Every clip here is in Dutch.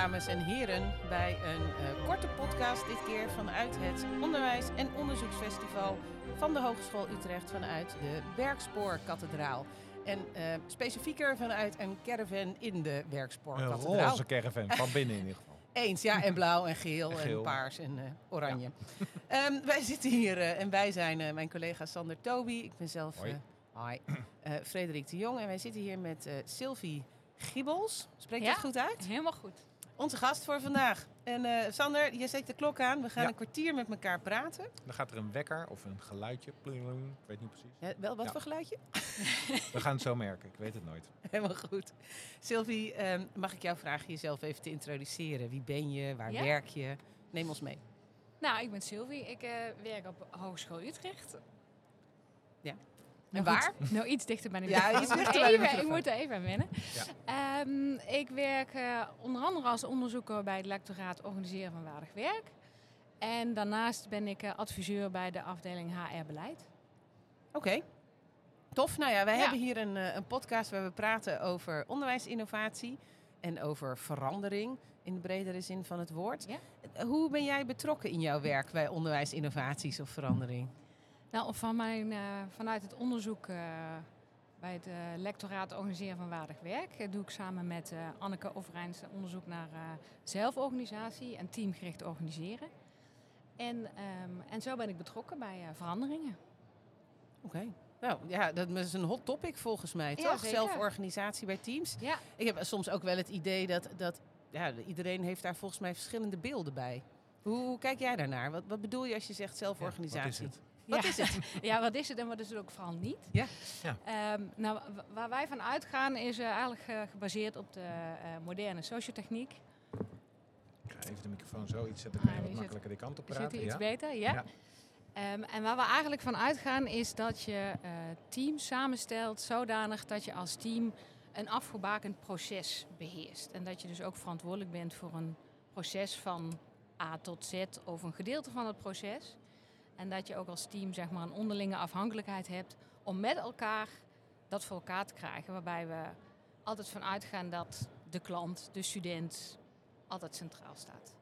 dames en heren, bij een eh, korte podcast. Dit keer vanuit het Onderwijs- en Onderzoeksfestival van de Hogeschool Utrecht vanuit de Werkspoorkathedraal. En eh, specifieker vanuit een caravan in de Een Werkspoorkathedraal. roze caravan, van binnen in ieder geval. Eens, ja, en blauw en geel en, paars en eh, oranje. Ehm, wij zitten hier en wij zijn eh, mijn collega Sander Toby. Ik ben zelf hi, Frederik de Jong. En wij zitten hier met eh, Sylvie Giebels. Spreek je Ja. het goed uit? Helemaal goed. Onze gast voor vandaag. En eh, Sander, je zet de klok aan. We gaan Ja. een kwartier met elkaar praten. Dan gaat er een wekker of een geluidje. pling, Ik weet niet precies. Ja, wel wat Ja. voor geluidje? We gaan het zo merken. Ik weet het nooit. Helemaal goed. Sylvie, ehm, mag ik jou vragen jezelf even te introduceren? Wie ben je? Waar Ja. werk je? Neem ons mee. Nou, ik ben Sylvie. Ik eh, werk op Hogeschool Utrecht. Ja. Nou, En goed. waar? Nou, iets dichter bij de Ja, microfoon. iets dichter bij de Ik moet er even aan wennen. Ja. Ehm, ik werk eh, onder andere als onderzoeker bij het lectoraat Organiseren van Waardig Werk. En daarnaast ben ik eh, adviseur bij de afdeling HR-beleid. Oké. Tof. Nou ja, wij Ja. hebben hier een, eh, een podcast waar we praten over onderwijsinnovatie en over verandering in de bredere zin van het woord. Ja. Hoe ben jij betrokken in jouw werk bij onderwijsinnovaties of verandering? Nou, van mijn, eh, vanuit het onderzoek eh, bij het eh, lectoraat Organiseren van Waardig Werk doe ik samen met eh, Anneke Overijns onderzoek naar eh, zelforganisatie en teamgericht organiseren. En, ehm, en zo ben ik betrokken bij eh, veranderingen. Oké. Nou ja, dat is een hot topic volgens mij, toch? Zelforganisatie bij teams. Ja, Ik heb soms ook wel het idee dat, dat ja, iedereen heeft daar volgens mij verschillende beelden bij. Hoe, hoe kijk jij daarnaar? Wat, wat bedoel je als je zegt zelforganisatie? Wat is het? Wat ja. is het? ja, wat is het en wat is het ook vooral niet? Ja. Ja. Ehm, nou, wa- waar wij van uitgaan is eh, eigenlijk eh, gebaseerd op de eh, moderne sociotechniek. Ik ga even de microfoon zo iets zetten. Ah, Kan je wat zit- makkelijker die kant op Zit praten? hij iets Ja? beter? Ja. Ja. Ehm, en waar we eigenlijk van uitgaan is dat je eh teams samenstelt zodanig dat je als team een afgebakend proces beheerst. En dat je dus ook verantwoordelijk bent voor een proces van A tot Z of een gedeelte van het proces. En dat je ook als team zeg maar, een onderlinge afhankelijkheid hebt om met elkaar dat voor elkaar te krijgen. Waarbij we altijd van uitgaan dat de klant, de student, altijd centraal staat.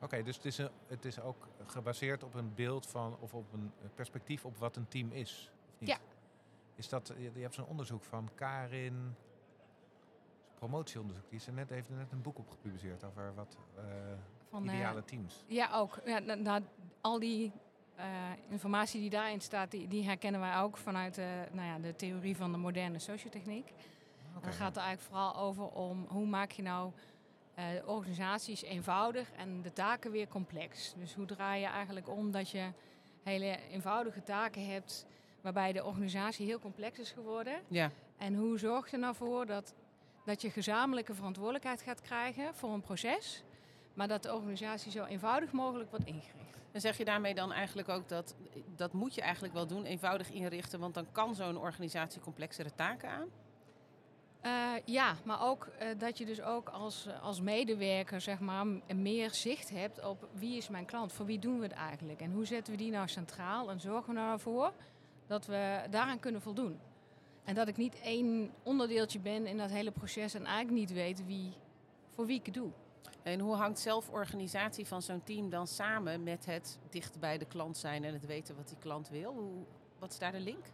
Oké, dus het is, een, het is ook gebaseerd op een beeld van, of op een perspectief op wat een team is. Of niet? Ja. Is dat, je, je hebt zo'n onderzoek van Karin, promotieonderzoek, die is er net, heeft er net een boek op gepubliceerd over wat Van, eh, ideale teams. Ja, ook. Ja, na- na- al die eh, informatie die daarin staat, die, die herkennen wij ook vanuit eh, nou ja, de theorie van de moderne sociotechniek. Oké. Dan gaat het eigenlijk vooral over om hoe maak je nou eh, organisaties eenvoudig en de taken weer complex. Dus hoe draai je eigenlijk om dat je hele eenvoudige taken hebt waarbij de organisatie heel complex is geworden. Ja. En hoe zorg je er nou voor dat, dat je gezamenlijke verantwoordelijkheid gaat krijgen voor een proces, maar dat de organisatie zo eenvoudig mogelijk wordt ingericht? En zeg je daarmee dan eigenlijk ook dat dat moet je eigenlijk wel doen, eenvoudig inrichten, want dan kan zo'n organisatie complexere taken aan? Eh, ja, maar ook eh, dat je dus ook als, als medewerker zeg maar, meer zicht hebt op wie is mijn klant, voor wie doen we het eigenlijk en hoe zetten we die nou centraal en zorgen we nou voor dat we daaraan kunnen voldoen. En dat ik niet één onderdeeltje ben in dat hele proces en eigenlijk niet weet wie, voor wie ik het doe. En hoe hangt zelforganisatie van zo'n team dan samen met het dicht bij de klant zijn en het weten wat die klant wil? Hoe, wat is daar de link?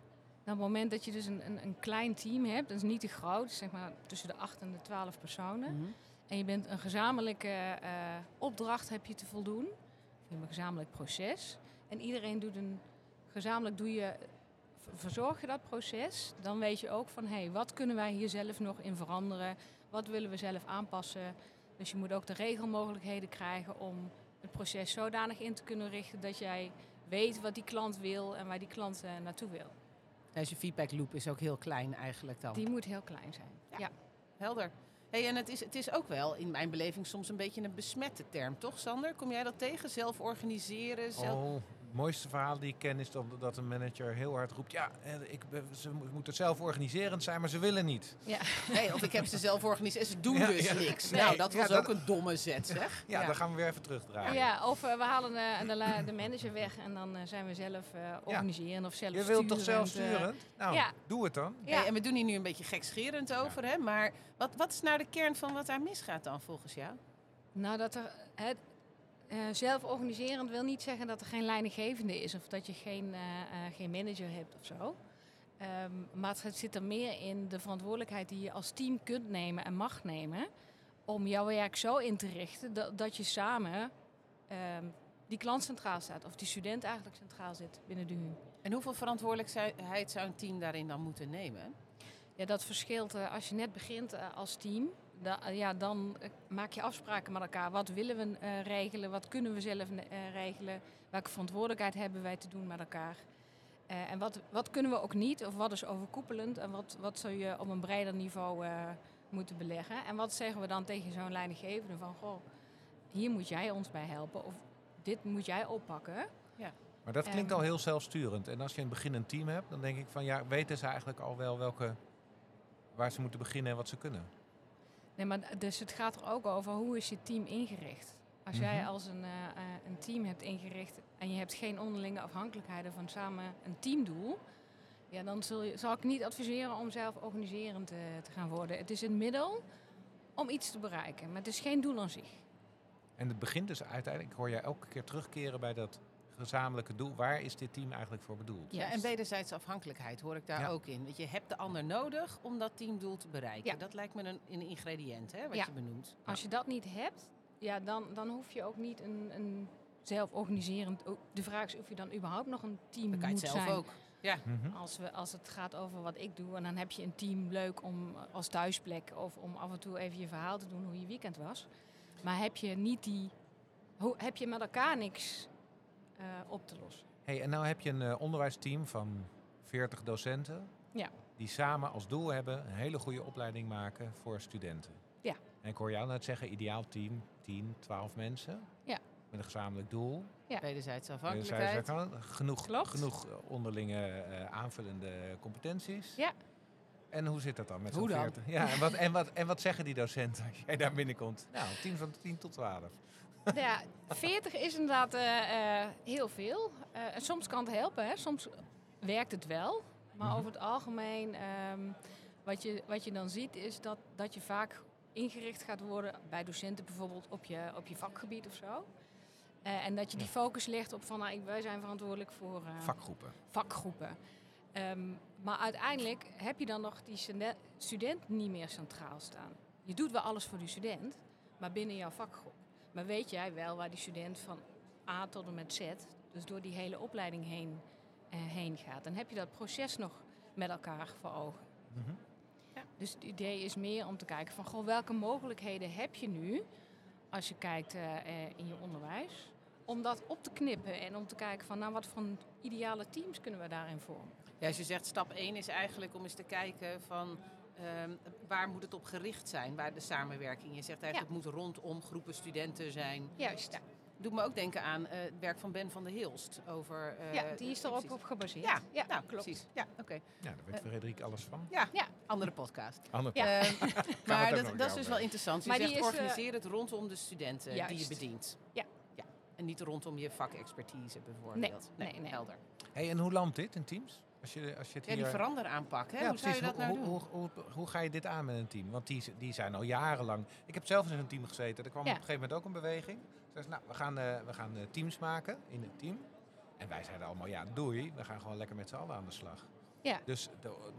Nou, op het moment dat je dus een, een, een klein team hebt, dat is niet te groot, zeg maar tussen de 8 en de 12 personen. Mhm. En je bent een gezamenlijke eh, opdracht heb je te voldoen. Je hebt een gezamenlijk proces. En iedereen doet een gezamenlijk doe je, verzorg je dat proces. Dan weet je ook van hé, hey, wat kunnen wij hier zelf nog in veranderen? Wat willen we zelf aanpassen? Dus je moet ook de regelmogelijkheden krijgen om het proces zodanig in te kunnen richten dat jij weet wat die klant wil en waar die klant eh, naartoe wil. Dus je feedback loop is ook heel klein eigenlijk dan. Die moet heel klein zijn. Ja. ja. Helder. Hey, en het is, het is ook wel in mijn beleving soms een beetje een besmette term, toch Sander? Kom jij dat tegen? Zelf organiseren? Zelf... Oh, mooiste verhaal die ik ken is dat, dat een manager heel hard roept... ja, eh, ik, ben- ze mo- moeten zelf organiserend zijn, maar ze willen niet. Ja. Nee, of ik heb ze zelf georganiseerd. Ze doen Ja, dus ja. niks. Nee. Nou, dat Ja, was dat- ook een domme zet, zeg. Ja, dan gaan we weer even terugdraaien. Ja, of eh, we halen eh, de, de manager weg en dan eh, zijn we zelf eh organiseren of zelf Je wilt toch zelf sturend, sturen? Nou, ja. doe het dan. ja. Hey, en we doen hier nu een beetje gekscherend over, hè? Maar wat, wat is nou de kern van wat daar misgaat dan, volgens jou? Nou, dat er het, eh, zelf organiserend wil niet zeggen dat er geen leidinggevende is of dat je geen, eh, eh, geen manager hebt of zo. Ehm, maar het zit er meer in de verantwoordelijkheid die je als team kunt nemen en mag nemen. Om jouw werk zo in te richten dat, dat je samen ehm, die klant centraal staat. Of die student eigenlijk centraal zit binnen de HU. En hoeveel verantwoordelijkheid zou een team daarin dan moeten nemen? Ja, dat verschilt als je net begint als team. Da- ja, dan eh, maak je afspraken met elkaar. Wat willen we eh, regelen? Wat kunnen we zelf eh, regelen? Welke verantwoordelijkheid hebben wij te doen met elkaar? Eh, en wat, wat kunnen we ook niet? Of wat is overkoepelend? En wat, wat zou je op een breder niveau eh, moeten beleggen? En wat zeggen we dan tegen zo'n leidinggevende van... Goh, hier moet jij ons bij helpen. Of dit moet jij oppakken. Maar dat klinkt al heel zelfsturend. En als je in het begin een team hebt, dan denk ik van ja, weten ze eigenlijk al wel welke, waar ze moeten beginnen en wat ze kunnen. Nee, maar dus het gaat er ook over hoe is je team ingericht. Als jij Mhm. als een, eh, eh, een team hebt ingericht en je hebt geen onderlinge afhankelijkheden van samen een teamdoel, ja, dan zul je, zal ik niet adviseren om zelf organiserend eh, te gaan worden. Het is een middel om iets te bereiken, maar het is geen doel aan zich. En het begint dus uiteindelijk, ik hoor jij elke keer terugkeren bij dat gezamenlijke doel. Waar is dit team eigenlijk voor bedoeld? Ja, en wederzijdse afhankelijkheid hoor ik daar Ja. ook in. Dat je hebt de ander nodig om dat teamdoel te bereiken. Ja. Dat lijkt me een, een ingrediënt, hè, wat Ja. je benoemt. Als je dat niet hebt, ja, dan, dan hoef je ook niet een, een zelforganiserend... De vraag is of je dan überhaupt nog een team Dan kan je moet het zelf zijn. ook. Ja. Mhm. Als, we, als het gaat over wat ik doe, en dan heb je een team leuk om als thuisplek of om af en toe even je verhaal te doen hoe je weekend was. Maar heb je niet die. Hoe, heb je met elkaar niks op te lossen? Hey, en nou heb je een eh, onderwijsteam van 40 docenten. Ja. Die samen als doel hebben een hele goede opleiding maken voor studenten. Ja. En ik hoor jou net zeggen, ideaal team, 10, 12 mensen. Ja. Met een gezamenlijk doel. Wederzijdse Eh, zij afhankelijkheid. zeggen, genoeg, Klopt. genoeg eh, onderlinge eh, aanvullende competenties. Ja. En hoe zit dat dan met Hoe zo'n dan? 40? Ja, en wat, en, wat, en wat zeggen die docenten als jij daar binnenkomt? Nou, 10 van 10 tot 12. Nou ja, 40 is inderdaad eh, eh, heel veel. Eh, en soms kan het helpen, hè. soms werkt het wel. Maar Mhm. over het algemeen, ehm, wat, je, wat je dan ziet, is dat, dat je vaak ingericht gaat worden bij docenten bijvoorbeeld op je, op je vakgebied of zo. En dat je die focus legt op van nou, wij zijn verantwoordelijk voor Vakgroepen. vakgroepen. Ehm, maar uiteindelijk heb je dan nog die stude- student niet meer centraal staan. Je doet wel alles voor die student, maar binnen jouw vakgroep. Maar weet jij wel waar die student van A tot en met Z, dus door die hele opleiding heen, eh, heen gaat? Dan heb je dat proces nog met elkaar voor ogen. Mhm. Dus het idee is meer om te kijken van goh, welke mogelijkheden heb je nu als je kijkt eh, eh, in je onderwijs. Om dat op te knippen en om te kijken van nou wat voor ideale teams kunnen we daarin vormen. Ja, als je zegt stap 1 is eigenlijk om eens te kijken van ehm, waar moet het op gericht zijn, waar de samenwerking. Je zegt eigenlijk het moet rondom groepen studenten zijn. Juist. Doet me ook denken aan eh, het werk van Ben van der Hilst over. eh, ja, die is er ook op gebaseerd. Ja, ja nou, klopt. precies. Ja, oké. Ja, daar weet Frederik alles van. Ja, Ja. andere podcast. Ander Ja. Ehm, maar dat, dat is dus wel interessant. Je Maar die zegt is, eh, organiseer het rondom de studenten die je bedient. Ja. ja. En niet rondom je vakexpertise bijvoorbeeld. Nee, nee, nee. Helder. Hey, en hoe landt dit in teams? Als je, als je het Ja, die hier... veranderaanpak. Hè? Ja, hoe zou je dat nou hoe, doen? hoe, ga je dit aan met een team? Want die, die zijn al jarenlang... Ik heb zelf in een team gezeten. Er kwam Ja. op een gegeven moment ook een beweging. Ze zei, nou, we gaan, eh, we gaan eh, teams maken in het team. En wij zeiden allemaal, ja, doei. We gaan gewoon lekker met z'n allen aan de slag. Ja. Dus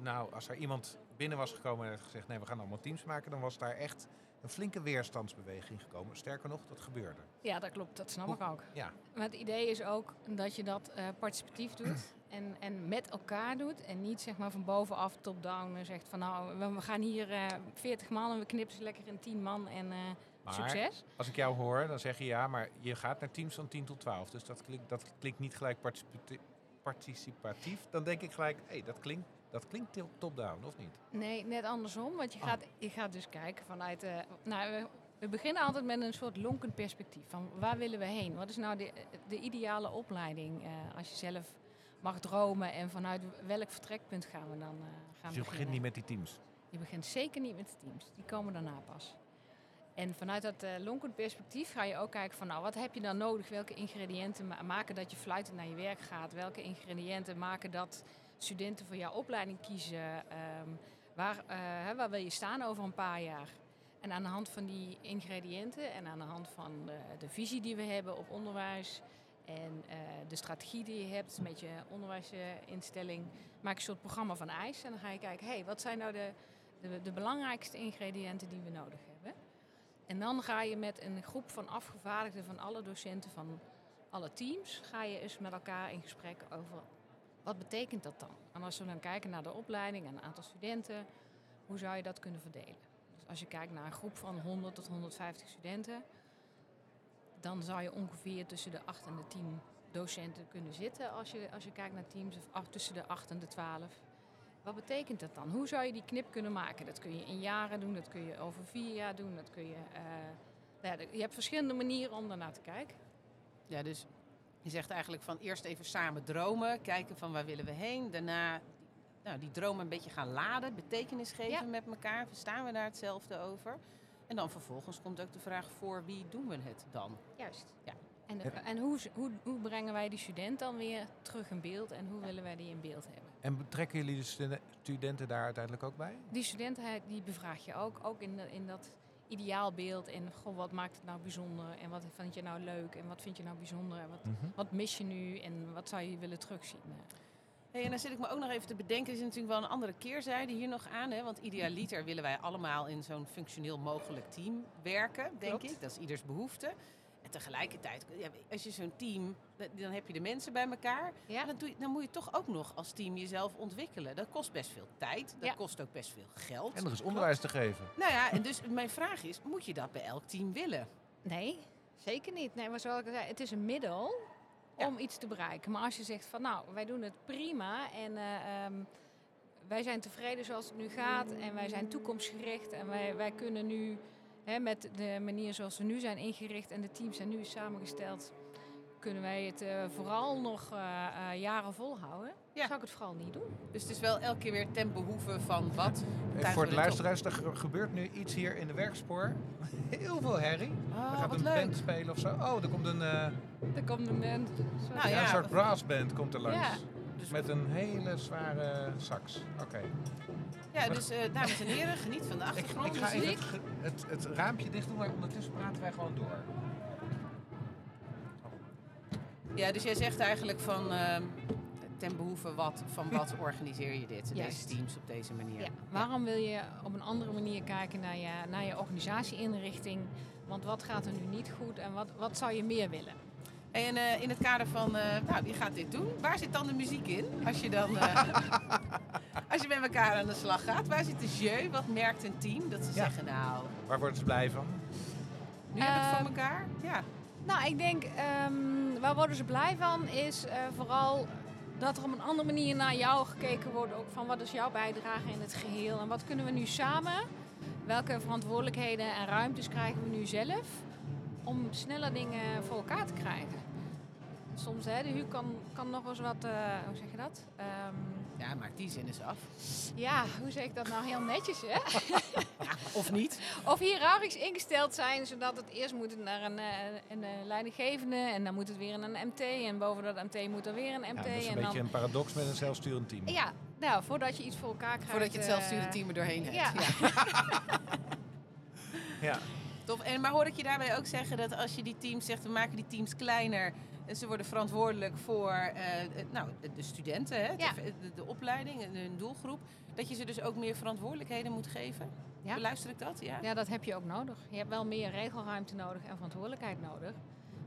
nou, als er iemand binnen was gekomen en had gezegd... nee, we gaan allemaal teams maken... dan was daar echt een flinke weerstandsbeweging gekomen. Sterker nog, dat gebeurde. Ja, dat klopt. Dat snap Hoe- ik ook. Ja, Maar het idee is ook dat je dat eh, participatief doet en, en met elkaar doet. En niet zeg maar van bovenaf top-down zegt van nou, we, we gaan hier eh 40 man en we knippen ze lekker in 10 man en eh, maar succes. als ik jou hoor, dan zeg je ja, maar je gaat naar teams van 10 tot 12. Dus dat klinkt, dat klinkt niet gelijk participati- participatief. Dan denk ik gelijk, hé, dat klinkt, dat klinkt top- top-down, of niet? Nee, net andersom. Want je Oh. gaat, je gaat dus kijken vanuit... eh nou, we, We beginnen altijd met een soort lonkend perspectief. Van waar willen we heen? Wat is nou de, de ideale opleiding eh, als je zelf mag dromen en vanuit welk vertrekpunt gaan we dan uh, gaan Dus je begint niet met die teams? Je begint zeker niet met de teams. Die komen daarna pas. En vanuit dat uh, lonkend perspectief ga je ook kijken van nou, wat heb je dan nodig? Welke ingrediënten ma maken dat je fluitend naar je werk gaat? Welke ingrediënten maken dat studenten voor jouw opleiding kiezen? Um, waar, uh, waar wil je staan over een paar jaar? En aan de hand van die ingrediënten en aan de hand van uh, de visie die we hebben op onderwijs en de strategie die je hebt met je onderwijsinstelling, maak je een soort programma van ijs. En dan ga je kijken, hé, hey, wat zijn nou de, de, de belangrijkste ingrediënten die we nodig hebben? En dan ga je met een groep van afgevaardigden van alle docenten van alle teams, ga je eens met elkaar in gesprek over wat betekent dat dan? En als we dan kijken naar de opleiding en een aantal studenten, hoe zou je dat kunnen verdelen? Dus als je kijkt naar een groep van 100 tot 150 studenten, dan zou je ongeveer tussen de 8 en de 10 docenten kunnen zitten als je, als je kijkt naar teams, of tussen de 8 en de 12. Wat betekent dat dan? Hoe zou je die knip kunnen maken? Dat kun je in jaren doen, dat kun je over vier jaar doen, dat kun je. Uh, ja, je hebt verschillende manieren om daarnaar te kijken. Ja, dus je zegt eigenlijk van eerst even samen dromen, kijken van waar willen we heen. Daarna nou, die dromen een beetje gaan laden, betekenis geven ja. met elkaar. Verstaan we daar hetzelfde over? En dan vervolgens komt ook de vraag voor wie doen we het dan? Juist. Ja. En, en hoe, hoe, hoe, brengen wij die student dan weer terug in beeld en hoe willen wij die in beeld hebben? En betrekken jullie de studenten daar uiteindelijk ook bij? Die studenten die bevraag je ook, ook in, de, in dat ideaalbeeld. En goh, wat maakt het nou bijzonder? En wat vind je nou leuk? En wat vind je nou bijzonder? En wat, mm -hmm. wat mis je nu? En wat zou je willen terugzien? Hey, en dan zit ik me ook nog even te bedenken, er is natuurlijk wel een andere keerzijde hier nog aan. Hè? Want idealiter willen wij allemaal in zo'n functioneel mogelijk team werken, denk Klopt. ik. Dat is ieders behoefte. Tegelijkertijd, als je zo'n team, dan heb je de mensen bij elkaar. Ja. Dan, doe je, dan moet je toch ook nog als team jezelf ontwikkelen. Dat kost best veel tijd, dat ja. kost ook best veel geld. En er is onderwijs te geven. Nou ja, en dus mijn vraag is, moet je dat bij elk team willen? Nee, zeker niet. Nee, maar zoals ik al zei, het is een middel ja. om iets te bereiken. Maar als je zegt van nou, wij doen het prima en uh, um, wij zijn tevreden zoals het nu gaat en wij zijn toekomstgericht en wij, wij kunnen nu hè, met de manier zoals we nu zijn ingericht en de teams zijn nu samengesteld, kunnen wij het uh, vooral nog uh, uh, jaren volhouden. Ja. Zou ik het vooral niet doen. Dus het is wel elke keer weer ten behoeve van wat. Voor het luisteraars, er gebeurt nu iets hier in de werkspoor. Heel veel herrie. Oh, er gaat een leuk. band spelen of zo. Oh, er komt een... er komt een band. Nou, ja, een soort brassband komt er langs. Ja. Dus met een hele zware sax. Oké. Okay. Ja, dus uh, dames en heren, geniet van de achtergrond. Ik, ik ga even het, het, het, raampje dicht doen, maar ondertussen praten wij gewoon door. Ja, dus jij zegt eigenlijk van uh, ten behoeve wat, van wat organiseer je dit, deze teams op deze manier? Ja. Waarom wil je op een andere manier kijken naar je, naar je organisatieinrichting? Want wat gaat er nu niet goed en wat, wat zou je meer willen? En uh, in het kader van, uh, nou, wie gaat dit doen? Waar zit dan de muziek in? Als je dan, uh, als je met elkaar aan de slag gaat. Waar zit de jeu? Wat merkt een team? Dat ze ja. zeggen, nou... Waar worden ze blij van? Nu hebben we het voor elkaar? Ja. Nou, ik denk, um, waar worden ze blij van is vooral dat er op een andere manier naar jou gekeken wordt. Ook van wat is jouw bijdrage in het geheel? En wat kunnen we nu samen? Welke verantwoordelijkheden en ruimtes krijgen we nu zelf? om sneller dingen voor elkaar te krijgen. Soms, hè, de huur kan, kan nog wel eens wat, uh, hoe zeg je dat? Um, ja, maak die zin eens af. Ja, hoe zeg ik dat nou heel netjes, hè? ja, of niet. Of hiërarchisch ingesteld zijn, zodat het eerst moet naar een, eh, een, een leidinggevende en dan moet het weer in een MT en boven dat MT moet er weer een MT. Ja, dat is een en beetje dan... een paradox met een zelfsturend team. Ja, nou, voordat je iets voor elkaar krijgt. Voordat je het zelfsturend team er doorheen hebt. Ja. ja. ja. Tof. En, maar hoor ik je daarbij ook zeggen dat als je die teams zegt, we maken die teams kleiner. En ze worden verantwoordelijk voor uh, nou, de studenten, hè, ja. de, de, de, opleiding en hun doelgroep. Dat je ze dus ook meer verantwoordelijkheden moet geven. Ja. Beluister ik dat? Ja. ja, dat heb je ook nodig. Je hebt wel meer regelruimte nodig en verantwoordelijkheid nodig.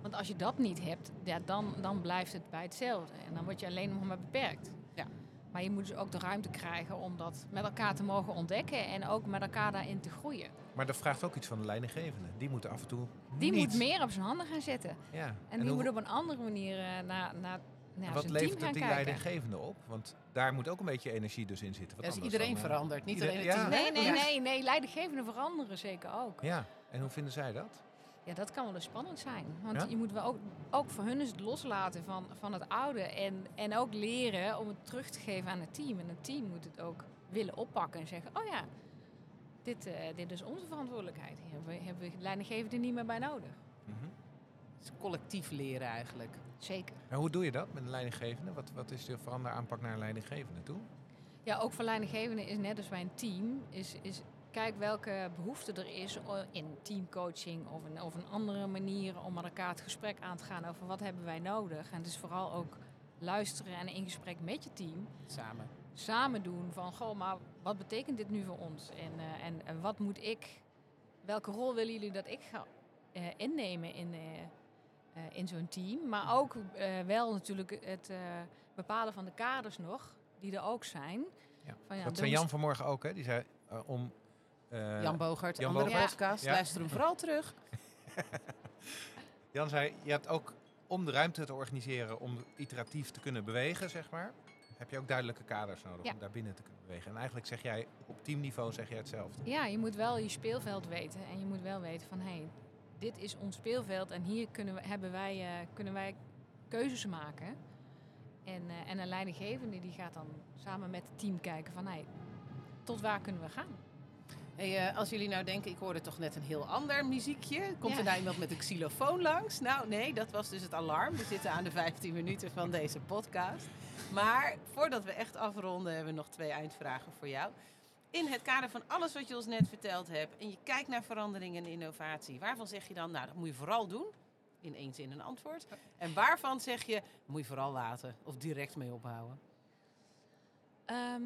Want als je dat niet hebt, ja, dan, dan blijft het bij hetzelfde. En dan word je alleen nog maar beperkt. Ja. Maar je moet dus ook de ruimte krijgen om dat met elkaar te mogen ontdekken en ook met elkaar daarin te groeien. Maar dat vraagt ook iets van de leidinggevende. Die moet af en toe. Die niet. moet meer op zijn handen gaan zetten. Ja. En, en die hoe... moet op een andere manier uh, naar, naar, naar Wat zijn levert team gaan het die kijken. leidinggevende op? Want daar moet ook een beetje energie dus in zitten. Wat Ja, dus iedereen dan, uh, verandert, niet iedereen- alleen het ja. team. Nee, nee, Ja. nee, nee. Leidinggevenden veranderen zeker ook. Ja. En hoe vinden zij dat? Ja, dat kan wel eens spannend zijn. Want Ja? je moet wel ook, ook voor hun is het loslaten van, van het oude. En, en ook leren om het terug te geven aan het team. En het team moet het ook willen oppakken en zeggen: Oh ja, dit, eh, dit is onze verantwoordelijkheid. Hier hebben we, hebben we leidinggevende niet meer bij nodig. Mhm. Het is collectief leren eigenlijk. Zeker. En hoe doe je dat met een leidinggevende? Wat, wat is de veranderde aanpak naar een leidinggevende toe? Ja, ook voor leidinggevenden is net als bij een team. Is, is kijk welke behoefte er is in teamcoaching of een, of een andere manier om met elkaar het gesprek aan te gaan over wat hebben wij nodig. En het is vooral ook luisteren en in gesprek met je team Samen. samen doen van goh, maar wat betekent dit nu voor ons? En, eh, en, en wat moet ik, welke rol willen jullie dat ik ga eh, innemen in, eh, in zo'n team? Maar ook wel natuurlijk het bepalen van de kaders nog, die er ook zijn. Ja. Van, ja, dat zei Jan vanmorgen ook, hè? Die zei om... eh, Jan Bogert, Jan andere Bogert. podcast. Ja. Luister hem vooral terug. Jan zei, je hebt ook om de ruimte te organiseren om iteratief te kunnen bewegen, zeg maar, heb je ook duidelijke kaders nodig Ja. om daar binnen te kunnen bewegen. En eigenlijk zeg jij, op teamniveau zeg jij hetzelfde. Ja, je moet wel je speelveld weten. En je moet wel weten van hé, hey, dit is ons speelveld en hier kunnen, we, hebben wij, eh, kunnen wij keuzes maken. En, eh, en een leidinggevende die gaat dan samen met het team kijken van hé, hey, tot waar kunnen we gaan? Hey, eh, als jullie nou denken, ik hoorde toch net een heel ander muziekje. Komt Ja. er nou iemand met een xylofoon langs? Nou nee, dat was dus het alarm. We zitten aan de 15 minuten van deze podcast. Maar voordat we echt afronden, hebben we nog twee eindvragen voor jou. In het kader van alles wat je ons net verteld hebt en je kijkt naar verandering en innovatie, waarvan zeg je dan, nou dat moet je vooral doen? In één zin een antwoord. En waarvan zeg je, moet je vooral laten of direct mee ophouden? Ehm,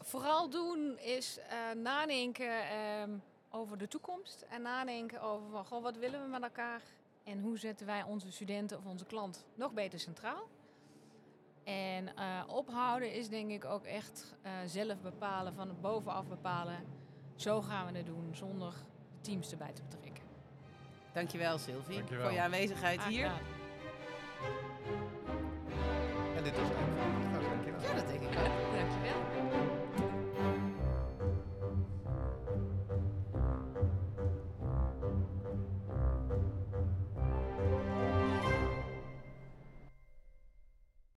vooral doen is eh, nadenken ehm, over de toekomst. En nadenken over van, goh, wat willen we met elkaar? En hoe zetten wij onze studenten of onze klant nog beter centraal? En eh, ophouden is denk ik ook echt eh, zelf bepalen, van het bovenaf bepalen. Zo gaan we het doen, zonder de teams erbij te betrekken. Dankjewel Sylvie Dankjewel. voor je aanwezigheid hier. En dit was